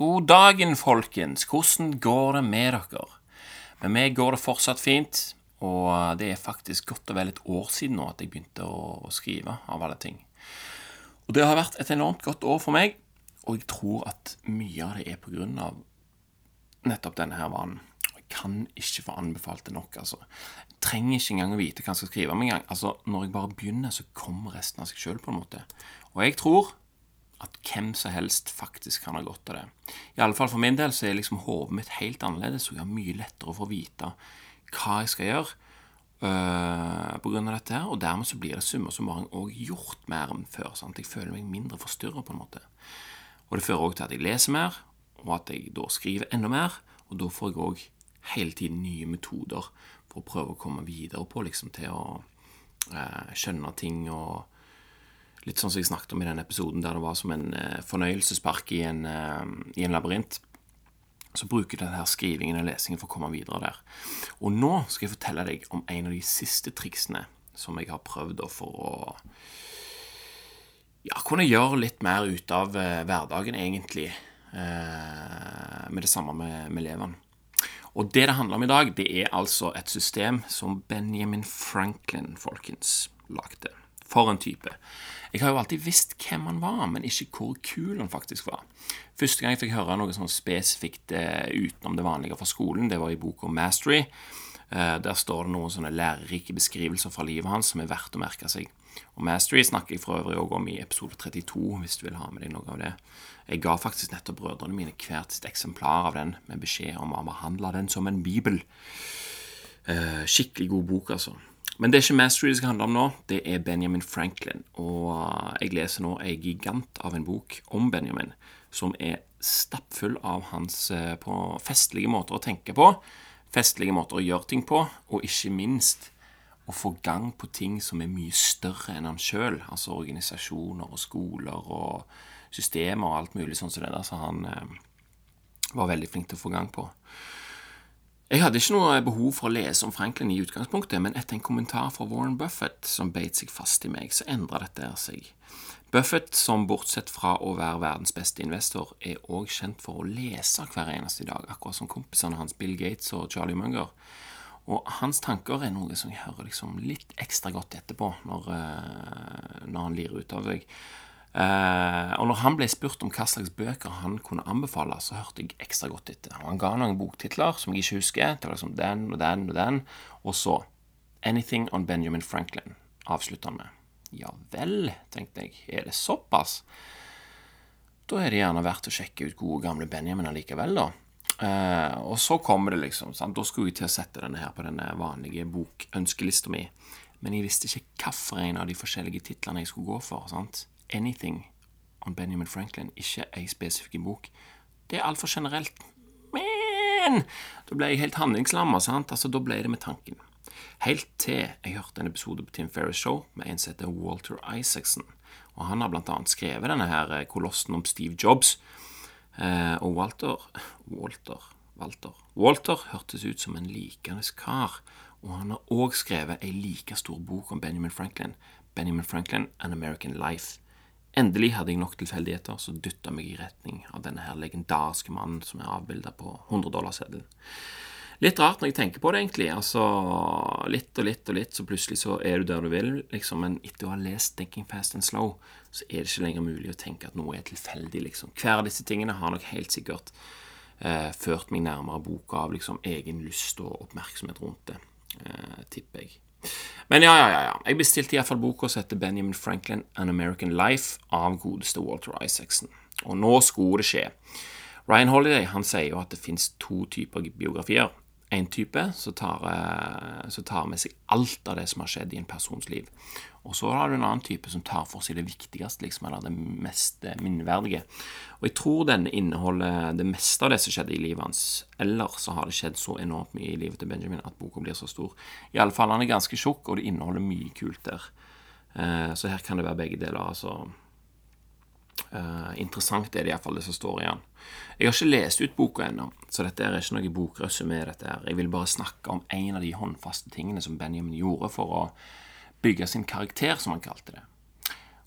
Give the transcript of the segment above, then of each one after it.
God dagen, folkens. Hvordan går det med dere? Med meg går det fortsatt fint, og det er faktisk godt og vel et år siden nå at jeg begynte å skrive, av alle ting. Og det har vært et enormt godt år for meg, og jeg tror at mye av det er på grunn av nettopp denne her vanen. Jeg kan ikke få anbefalt det nok, altså. Jeg trenger ikke engang å vite hva jeg skal skrive om engang. Altså, når jeg bare begynner, så kommer resten av seg sjøl, på en måte. Og jeg tror at hvem som helst faktisk kan ha godt av det. I alle fall for min del så er liksom hodet mitt helt annerledes, og jeg har mye lettere å få vite hva jeg skal gjøre øh, grunn av dette her, og dermed så blir det summa summarum òg gjort mer enn før. Sant? Jeg føler meg mindre forstyrra, på en måte. Og det fører òg til at jeg leser mer, og at jeg da skriver enda mer, og da får jeg òg hele tiden nye metoder for å prøve å komme videre på, liksom til å øh, skjønne ting og Litt sånn som jeg snakket om i den episoden der det var som en eh, fornøyelsespark i en, eh, i en labyrint. Så bruker jeg denne skrivingen og lesingen for å komme videre der. Og nå skal jeg fortelle deg om en av de siste triksene som jeg har prøvd for å ja, kunne gjøre litt mer ut av eh, hverdagen, egentlig, eh, med det samme med, med elevene. Og det det handler om i dag, det er altså et system som Benjamin Franklin, folkens, lagde. For en type. Jeg har jo alltid visst hvem han var, men ikke hvor kul han faktisk var. Første gang jeg fikk høre noe sånn spesifikt eh, utenom det vanlige fra skolen, det var i boka Mastery. Eh, der står det noen sånne lærerike beskrivelser fra livet hans som er verdt å merke seg. Og Mastery snakker jeg for øvrig òg om i episode 32, hvis du vil ha med deg noe av det. Jeg ga faktisk nettopp brødrene mine hvert sitt eksemplar av den, med beskjed om å behandle den som en bibel. Eh, skikkelig god bok, altså. Men det er ikke Mastery det skal handle om nå, det er Benjamin Franklin. Og uh, jeg leser nå ei gigant av en bok om Benjamin, som er stappfull av hans uh, på festlige måter å tenke på, festlige måter å gjøre ting på, og ikke minst å få gang på ting som er mye større enn han sjøl. Altså organisasjoner og skoler og systemer og alt mulig sånn som det der. Så han uh, var veldig flink til å få gang på. Jeg hadde ikke noe behov for å lese om Franklin i utgangspunktet, men etter en kommentar fra Warren Buffett som beit seg fast i meg, så endra dette seg. Buffett, som bortsett fra å være verdens beste investor, er òg kjent for å lese hver eneste dag, akkurat som kompisene hans Bill Gates og Charlie Munger. Og hans tanker er noe som jeg hører liksom litt ekstra godt etterpå, når, uh, når han lirer ut av deg. Uh, og når han ble spurt om hva slags bøker han kunne anbefale, så hørte jeg ekstra godt etter. Og han ga noen boktitler som jeg ikke husker. Det var liksom den og den og den. Og så Anything on Benjamin Franklin avslutta han med. Ja vel, tenkte jeg. Er det såpass? Da er det gjerne verdt å sjekke ut gode, gamle Benjamin allikevel, da. Uh, og så kommer det, liksom. Sant? Da skulle jeg til å sette denne her på denne vanlige bokønskelista mi. Men jeg visste ikke hvilken av de forskjellige titlene jeg skulle gå for. sant? Anything on Benjamin Franklin, ikke ei spesifikk bok. Det er altfor generelt. Men da ble jeg helt handlingslamma. sant? Altså, Da ble det med tanken. Helt til jeg hørte en episode på Tim Ferris Show med en som heter Walter Isaacson. Og Han har blant annet skrevet denne her eh, kolossen om Steve Jobs. Eh, og Walter Walter Walter Walter hørtes ut som en likende kar. Og han har òg skrevet ei like stor bok om Benjamin Franklin. Benjamin Franklin, An American Life. Endelig hadde jeg nok tilfeldigheter som dytta meg i retning av denne her legendariske mannen som er avbilda på 100-dollarseddelen. Litt rart når jeg tenker på det, egentlig. Altså, Litt og litt og litt, så plutselig så er du der du vil, liksom. Men etter å ha lest 'Thinking Fast and Slow', så er det ikke lenger mulig å tenke at noe er tilfeldig, liksom. Hver av disse tingene har nok helt sikkert eh, ført meg nærmere boka av liksom egen lyst og oppmerksomhet rundt det, eh, tipper jeg. Men ja, ja, ja. ja. Jeg bestilte iallfall boka som heter Benjamin Franklin An American Life av godeste Walter Isaacson. Og nå skulle det skje. Ryan Holiday han sier jo at det fins to typer biografier en type som tar, eh, som tar, med seg alt av det som har skjedd i en persons liv. Og så har du en annen type som tar for seg det viktigste, liksom, eller det mest eh, minneverdige. Og jeg tror denne inneholder det meste av det som skjedde i livet hans. Eller så har det skjedd så enormt mye i livet til Benjamin at boka blir så stor. Iallfall han er ganske tjukk, og det inneholder mye kult der. Eh, så her kan det være begge deler. altså Uh, interessant er det iallfall det som står i den. Jeg har ikke lest ut boka ennå, så dette er ikke noe bokrøsumé. Jeg vil bare snakke om en av de håndfaste tingene som Benjamin gjorde for å bygge sin karakter, som han kalte det.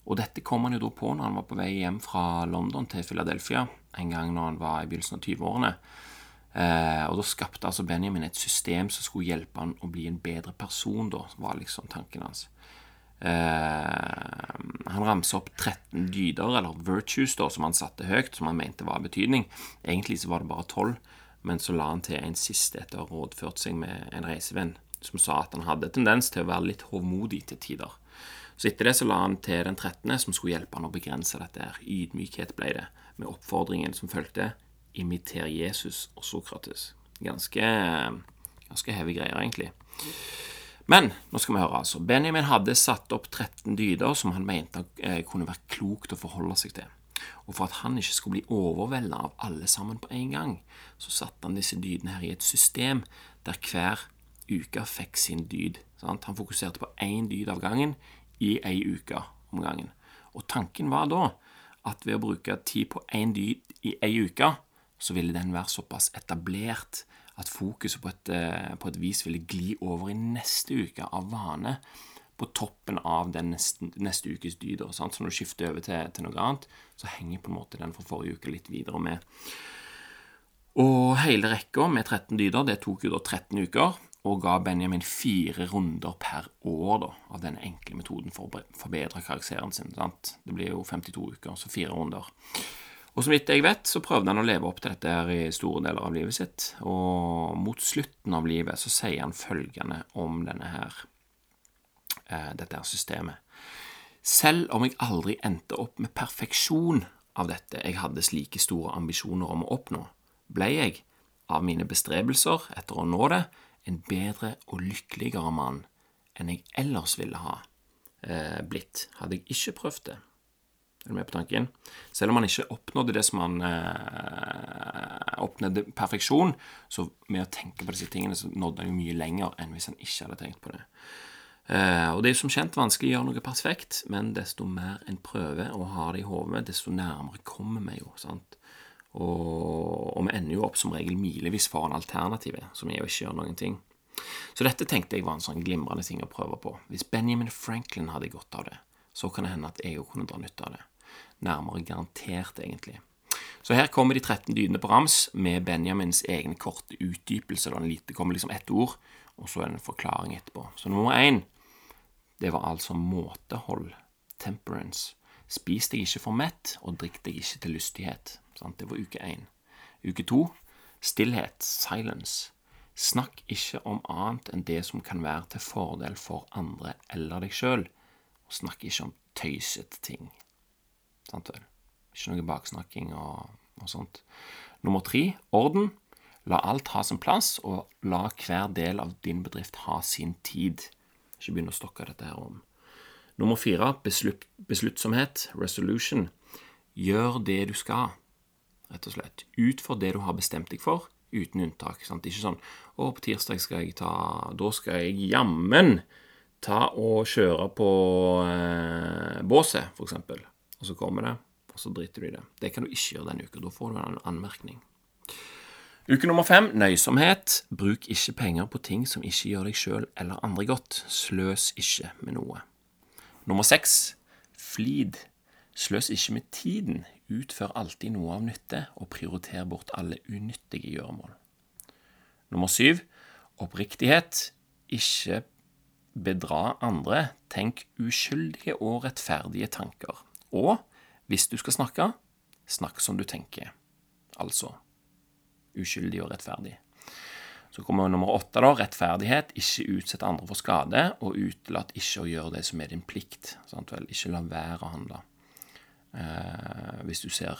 Og dette kom han jo da på når han var på vei hjem fra London til Philadelphia en gang når han var i begynnelsen av 20-årene. Uh, og da skapte altså Benjamin et system som skulle hjelpe han å bli en bedre person, da, var liksom tanken hans. Eh, han ramset opp 13 dyder, eller virtues, da, som han satte høyt, som han mente var av betydning. Egentlig så var det bare 12, men så la han til en siste etter å ha rådført seg med en reisevenn som sa at han hadde tendens til å være litt hovmodig til tider. Så etter det så la han til den 13., som skulle hjelpe han å begrense dette. her. Ydmykhet ble det, med oppfordringen som fulgte. Imiter Jesus og Sokrates. Ganske, ganske heavy greier, egentlig. Men nå skal vi høre, altså. Benjamin hadde satt opp 13 dyder som han mente eh, kunne være klokt å forholde seg til. Og for at han ikke skulle bli overvelda av alle sammen på en gang, så satte han disse dydene her i et system der hver uke fikk sin dyd. Sant? Han fokuserte på én dyd av gangen i ei uke om gangen. Og tanken var da at ved å bruke tid på én dyd i ei uke, så ville den være såpass etablert at fokuset på et, eh, på et vis ville gli over i neste uke av vane på toppen av den neste, neste ukes dyder. Så når du skifter over til, til, noe annet, så henger på en måte den fra forrige uke litt videre med. Og hele rekka med 13 dyder det tok jo da 13 uker, og ga Benjamin fire runder per år da, av denne enkle metoden for å forbedre karakteren sin. Sant? Det blir jo 52 uker, så fire runder. Og som vidt jeg vet, så prøvde han å leve opp til dette her i store deler av livet sitt. Og mot slutten av livet så sier han følgende om denne her, eh, dette her systemet. Selv om jeg aldri endte opp med perfeksjon av dette jeg hadde slike store ambisjoner om å oppnå, ble jeg, av mine bestrebelser etter å nå det, en bedre og lykkeligere mann enn jeg ellers ville ha eh, blitt, hadde jeg ikke prøvd det. Er du med på tanken? Selv om han ikke oppnådde det som han eh, oppnådde perfeksjon, så med å tenke på disse tingene, så nådde han jo mye lenger enn hvis han ikke hadde tenkt på det. Eh, og det er jo som kjent vanskelig å gjøre noe perfekt, men desto mer en prøver å ha det i hodet, desto nærmere kommer vi jo. sant? Og, og, vi ender jo opp som regel milevis foran alternativet, som er å ikke gjøre noen ting. Så dette tenkte jeg var en sånn glimrende ting å prøve på. Hvis Benjamin Franklin hadde godt av det, så kan det hende at jeg òg kunne dra nytte av det. Nærmere garantert, egentlig. Så her kommer de 13 dydene på rams med Benjamins egne korte utdypelse. Det kommer liksom ett ord, og så er det en forklaring etterpå. Så nummer én, det var altså måtehold. Temperance. Spis deg ikke for mett, og drikk deg ikke til lystighet. Det var uke én. Uke to stillhet, silence. Snakk ikke om annet enn det som kan være til fordel for andre eller deg sjøl. Snakk ikke om tøysete ting. Sant vel? Ikke noe baksnakking og, og sånt. Nummer tre orden. La alt ha sin plass, og la hver del av din bedrift ha sin tid. Ikke begynne å stokke dette her om. Nummer fire beslut, besluttsomhet, resolution. Gjør det du skal rett og slett. Utfor det du har bestemt deg for, uten unntak. Sant? Ikke sånn 'Å, på tirsdag skal jeg ta Da skal jeg jammen ta og kjøre på eh, båset, f.eks. Og så kommer det, og så driter du i det. Det kan du ikke gjøre denne uka. Da får du en anmerkning. Uke nummer fem nøysomhet. Bruk ikke penger på ting som ikke gjør deg sjøl eller andre godt. Sløs ikke med noe. Nummer seks flid. Sløs ikke med tiden. Utfør alltid noe av nytte, og prioriter bort alle unyttige gjøremål. Nummer syv oppriktighet. Ikke bedra andre. Tenk uskyldige og rettferdige tanker. Og hvis du skal snakke, snakk som du tenker. Altså uskyldig og rettferdig. Så kommer nummer åtte, da. Rettferdighet. Ikke utsett andre for skade, og utelat ikke å gjøre det som er din plikt. Sant vel? Ikke la være å handle eh, hvis du ser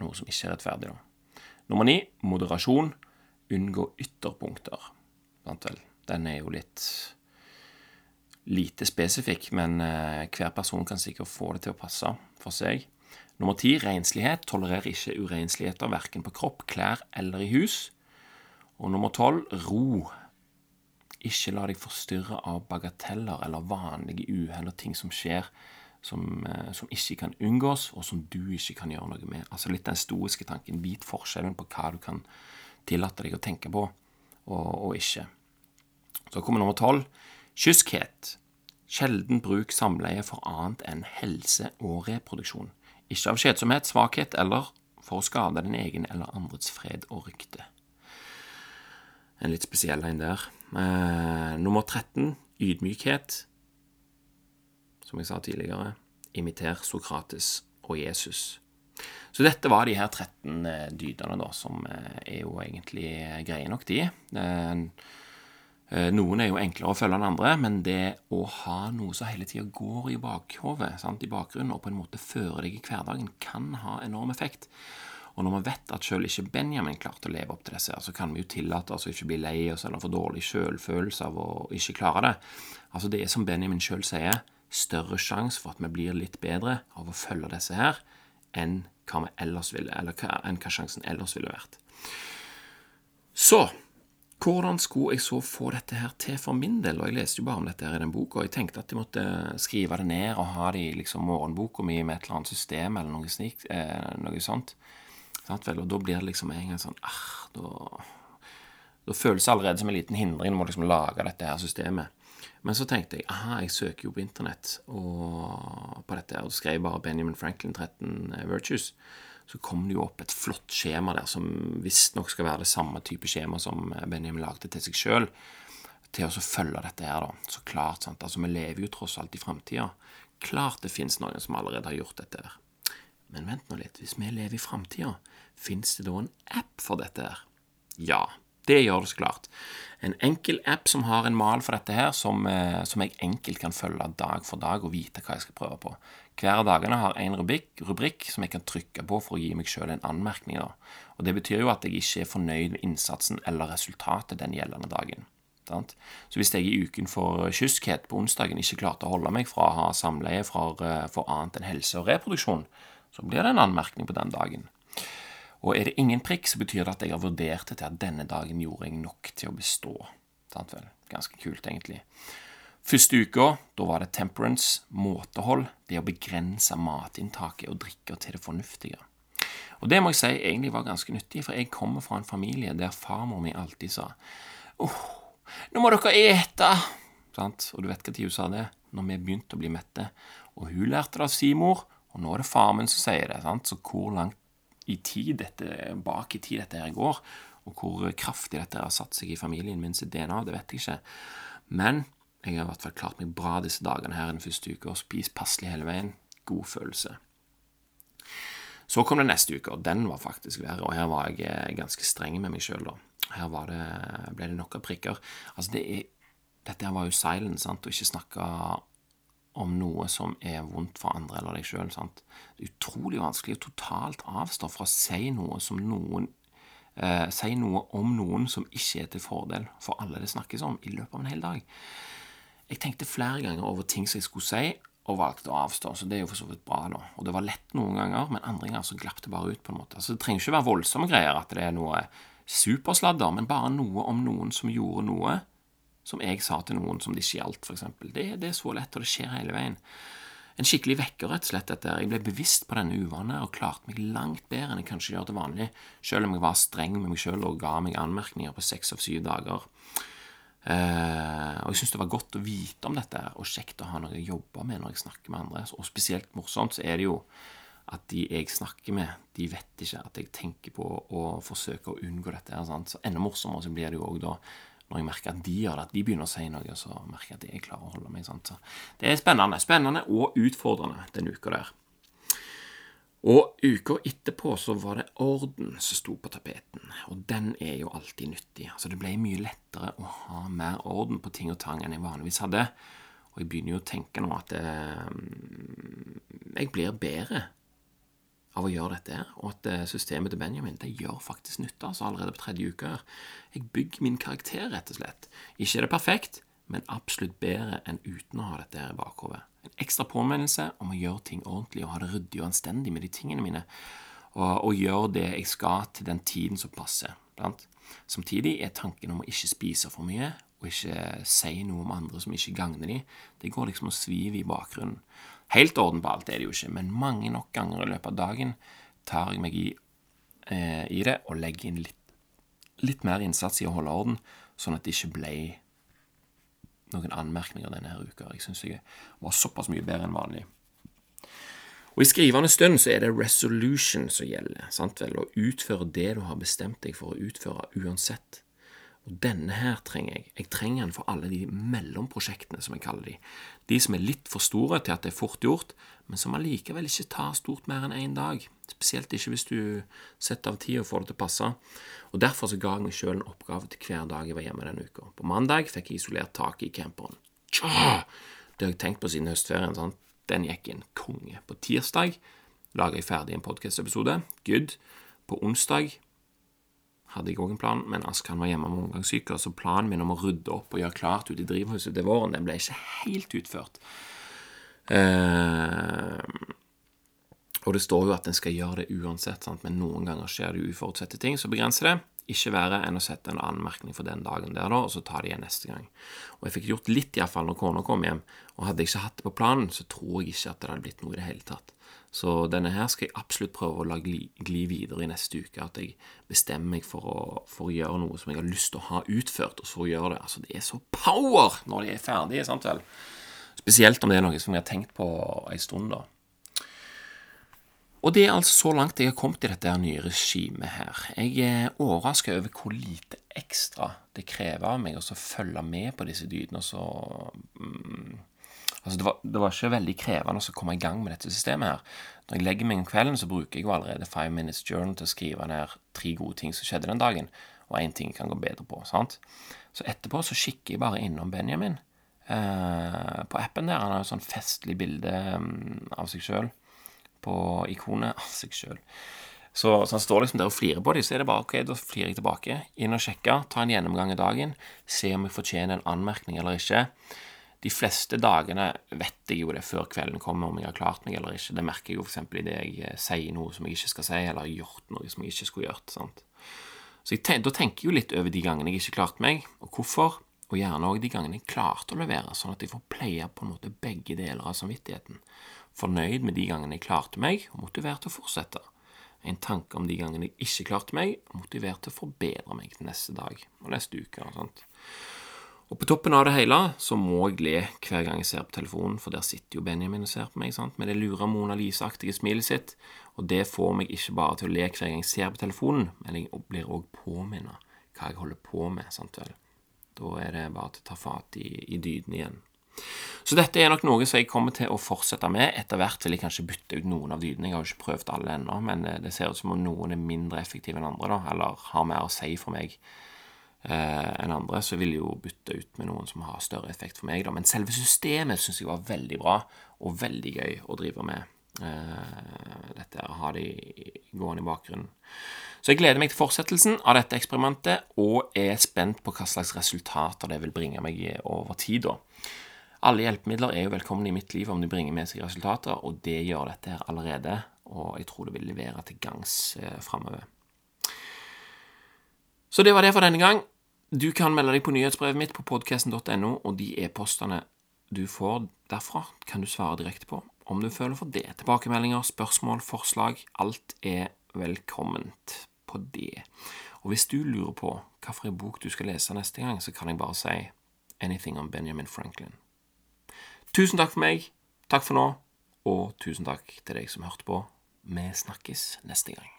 noe som ikke er rettferdig. Da. Nummer ni moderasjon. Unngå ytterpunkter. Den er jo litt lite spesifikk, men eh, hver person kan sikkert få det til å passe for seg. Nummer ti renslighet. Tolerer ikke urensligheter verken på kropp, klær eller i hus. Og nummer tolv ro. Ikke la deg forstyrre av bagateller eller vanlige uhell og ting som skjer som, eh, som, ikke kan unngås, og som du ikke kan gjøre noe med. Altså litt den stoiske tanken. Vit forskjellen på hva du kan tillate deg å tenke på, og, og ikke. Så kommer nummer tolv. Kyskhet. Sjelden bruk samleie for annet enn helse og reproduksjon. Ikke av kjedsomhet, svakhet eller for å skade den egen eller andres fred og rykte. En litt spesiell en der. Eh, nummer 13 ydmykhet. Som jeg sa tidligere, imiter Sokrates og Jesus. Så dette var de her 13 eh, dydene, da, som eh, er jo egentlig greie nok, de. Eh, noen er jo enklere å følge enn andre, men det å ha noe som hele tida går i bakhodet, i bakgrunnen, og på en måte fører deg i hverdagen, kan ha enorm effekt. Og når vi vet at selv ikke Benjamin klarte å leve opp til disse, så kan vi jo tillate oss å ikke bli lei oss eller få dårlig selvfølelse av å ikke klare det. Altså Det er som Benjamin sjøl sier, større sjanse for at vi blir litt bedre av å følge disse her, enn hva vi ellers ville, eller hva, enn hva sjansen ellers ville vært. Så hvordan skulle jeg så få dette her til for min del? Og jeg leste jo bare om dette her i den boka, og jeg tenkte at jeg måtte skrive det ned og ha det i liksom morgenboka mi med et eller annet system eller noe, snik, eh, noe sånt. Sant vel? Og da blir det liksom en gang sånn ah, da, da føles det allerede som en liten hindring når man liksom lage dette her systemet. Men så tenkte jeg aha, jeg søker jo på internett og på dette, her, og skrev bare Benjamin Franklin 13 Virtues så kom det jo opp et flott skjema der som visstnok skal være det samme type skjema som Benjamin lagde til seg sjøl, til å følge dette her, da. Så klart, sant. Altså, vi lever jo tross alt i framtida. Klart det fins noen som allerede har gjort dette her. Men vent nå litt, hvis vi lever i framtida, fins det da en app for dette her? Ja, det gjør det så klart. En enkel app som har en mal for dette her, som, eh, som jeg enkelt kan følge dag for dag og vite hva jeg skal prøve på. Hver av dagene har en rubrikk, rubrikk, som jeg kan trykke på for å gi meg sjøl en anmerkning. Og Det betyr jo at jeg ikke er fornøyd med innsatsen eller resultatet den gjeldende dagen. Så hvis jeg i uken for kyskhet på onsdagen ikke klarte å holde meg fra å ha samleie for, eh, for annet enn helse og reproduksjon, så blir det en anmerkning på den dagen. Og er det ingen prikk, så betyr det at jeg har vurdert det til at denne dagen gjorde jeg nok til å bestå. Ganske kult, egentlig. Første uka da var det temperance, måtehold, det å begrense matinntaket og drikke til det fornuftige. Og det må jeg si egentlig var ganske nyttig, for jeg kommer fra en familie der farmor mi alltid sa åh, nå må dere ete! Sant? Og du vet når hun sa det? Når vi begynte å bli mette. Og hun lærte det av si mor, og nå er det far min som sier det. Sant? Så hvor langt i tid dette, bak i tid dette her går, og hvor kraftig dette har satt seg i familien min sitt DNA, det vet jeg ikke. Men jeg har i hvert fall klart meg bra disse dagene her den første uka, og spist passelig hele veien. God følelse. Så kom det neste uke, og den var faktisk verre, og her var jeg eh, ganske streng med meg sjøl, da. Her det, ble det av prikker. Altså, det er, dette her var jo silent, sant, og ikke snakke om noe som er vondt for andre eller deg sjøl. Er utrolig vanskelig å totalt avstå fra å si noe som noen eh, Si noe om noen som ikke er til fordel for alle det snakkes om, i løpet av en hel dag. Jeg tenkte flere ganger over ting som jeg skulle si, og valgte å avstå. Så det er jo for så vidt bra, da. Og det var lett noen ganger, men andre ganger så glapp det bare ut, på en måte. Så det trenger ikke være voldsomme greier, at det er noe supersladder, men bare noe om noen som gjorde noe som jeg sa til noen som det ikke gjaldt, f.eks. Det, det er så lett, og det skjer hele veien. En skikkelig vekker, rett og slett, dette. Jeg ble bevisst på denne uvanen og klarte meg langt bedre enn jeg kanskje gjør til vanlig, selv om jeg var streng med meg selv og ga meg anmerkninger på seks av syv dager. Uh, og jeg syns det var godt å vite om dette, og kjekt å ha noe å jobbe med når jeg snakker med andre. Og spesielt morsomt så er det jo at de jeg snakker med, de vet ikke at jeg tenker på å forsøke å unngå dette. sant? Så enda morsommere så blir det jo òg da når jeg merker at de gjør det, at de begynner å si noe, så merker jeg at jeg klarer å holde meg. Sant? Så det er spennende. Spennende og utfordrende denne uka der. Og uka etterpå så var det orden som sto på tapeten, og den er jo alltid nyttig. Altså Det ble mye lettere å ha mer orden på ting og tang enn jeg vanligvis hadde. Og jeg begynner jo å tenke nå at eh, jeg blir bedre av å gjøre dette, og at eh, systemet til Benjamin det gjør faktisk nytte altså allerede på tredje uke. Jeg bygger min karakter, rett og slett. Ikke er det perfekt, men absolutt bedre enn uten å ha dette her i bakhodet. En ekstra påminnelse om å gjøre ting ordentlig og ha det ryddig og anstendig med de tingene mine, og, og gjøre det jeg skal til den tiden som passer. Blant. Samtidig er tanken om å ikke spise for mye og ikke si noe om andre som ikke gagner de, det går liksom og sviver i bakgrunnen. Helt orden på alt er det jo ikke, men mange nok ganger i løpet av dagen tar jeg meg i, eh, i det og legger inn litt, litt, mer innsats i å holde orden, sånn at det ikke ble noen anmerkninger denne her uka. Jeg syns jeg var såpass mye bedre enn vanlig. Og I skrivende stund så er det resolution som gjelder, sant vel, å utføre det du har bestemt deg for å utføre uansett. Og denne her trenger jeg. Jeg trenger den for alle de mellomprosjektene, som jeg kaller de. De som er litt for store til at det er fort gjort, men som allikevel ikke tar stort mer enn én dag. Spesielt ikke hvis du setter av tid og får det til å passe. Og Derfor så ga jeg meg sjøl en oppgave til hver dag jeg var hjemme denne uka. På mandag fikk jeg isolert taket i camperen. Tja! Det har jeg tenkt på siden høstferien. sant? Den gikk inn konge. På tirsdag laga jeg ferdig en podkast-episode. Good. På onsdag hadde jeg òg en plan, men Askan var hjemme med omgangssyke, så planen min om å rydde opp og gjøre klart ute i drivhuset til våren, den ble ikke helt utført. Eh, og det står jo at en skal gjøre det uansett, sant? men noen ganger skjer det uforutsette ting som begrenser det. Ikke verre enn å sette en anmerkning for den dagen der, da, og så ta det igjen neste gang. Og jeg fikk gjort litt, iallfall, når kona kom hjem. Og hadde jeg ikke hatt det på planen, så tror jeg ikke at det hadde blitt noe i det hele tatt. Så denne her skal jeg absolutt prøve å la gli, gli videre i neste uke. At jeg bestemmer meg for å, for å, gjøre noe som jeg har lyst til å ha utført, og så gjøre det. Altså, det er så power når de er ferdige, sant vel? Spesielt om det er noe som jeg har tenkt på en stund, da. Og det er altså så langt jeg har kommet i dette nye regimet her. Jeg er overraska over hvor lite ekstra det krever av meg å følge med på disse dydene. Så, mm, altså det, var, det, var, ikke veldig krevende å komme i gang med dette systemet her. Når jeg legger meg om kvelden, så bruker jeg jo allerede Five Minutes Journal til å skrive ned tre gode ting som skjedde den dagen, og én ting kan gå bedre på. sant? Så etterpå så kikker jeg bare innom Benjamin eh, på appen der. Han har jo sånn festlig bilde um, av seg sjøl på ikonet av seg sjøl. Så, så, han står liksom der og flirer på dem. Så er det bare ok, da flirer jeg tilbake. Inn og sjekke, ta en gjennomgang i dagen, se om jeg fortjener en anmerkning eller ikke. De fleste dagene vet jeg jo det før kvelden kommer, om jeg har klart meg eller ikke. Det merker jeg jo f.eks. idet jeg eh, sier noe som jeg ikke skal si, eller har gjort noe som jeg ikke skulle gjort. sant? Så jeg, Da tenker jeg jo litt over de gangene jeg ikke klarte meg, og hvorfor. Og gjerne òg de gangene jeg klarte å levere, sånn at jeg får pleie på en måte begge deler av samvittigheten fornøyd med de gangene jeg klarte meg, og motivert til å fortsette. En tanke om de gangene jeg ikke klarte meg, og motivert til å forbedre meg til neste dag og neste uke. Og sånt. Og på toppen av det hele så må jeg le hver gang jeg ser på telefonen, for der sitter jo Benjamin og ser på meg sant? med det lure Mona Lise-aktige smilet sitt, og det får meg ikke bare til å le hver gang jeg ser på telefonen, men jeg blir òg påminnet hva jeg holder på med. sant vel? Da er det bare til å ta fatt i, i dydene igjen. Så dette er nok noe som jeg kommer til å fortsette med. Etter hvert vil jeg kanskje bytte ut noen av dydene. Jeg har jo ikke prøvd alle ennå, men eh, det ser ut som om noen er mindre effektive enn andre, da, eller har mer å si for meg enn andre. Så jeg jo bytte ut med noen som har større effekt for meg, da. Men selve systemet syns jeg var veldig bra, og veldig gøy å drive med. Uh, dette ha de gående i bakgrunnen. Så jeg gleder meg til fortsettelsen av dette eksperimentet, og er spent på hva slags resultater det vil bringe meg over tid. da. Alle hjelpemidler er jo velkomne i mitt liv om de bringer med seg resultater, og det gjør dette her allerede, og jeg tror det vil levere til gangs eh, framover. Så det var det for denne gang. Du kan melde deg på nyhetsbrevet mitt på podkasten.no, og de e-postene du får derfra, kan du svare direkte på om du føler for det. Tilbakemeldinger, spørsmål, forslag. Alt er velkomment på det. Og hvis du lurer på hvilken bok du skal lese neste gang, så kan jeg bare si Anything om Benjamin Franklin. Tusen takk for meg. Takk for nå. Og tusen takk til deg som hørte på. Vi snakkes neste gang.